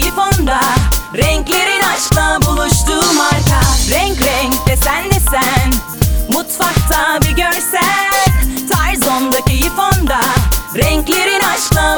rengi fonda Renklerin aşkla buluştuğu marka Renk renk desen desen Mutfakta bir görsen. Tarzondaki fonda. Renklerin aşkla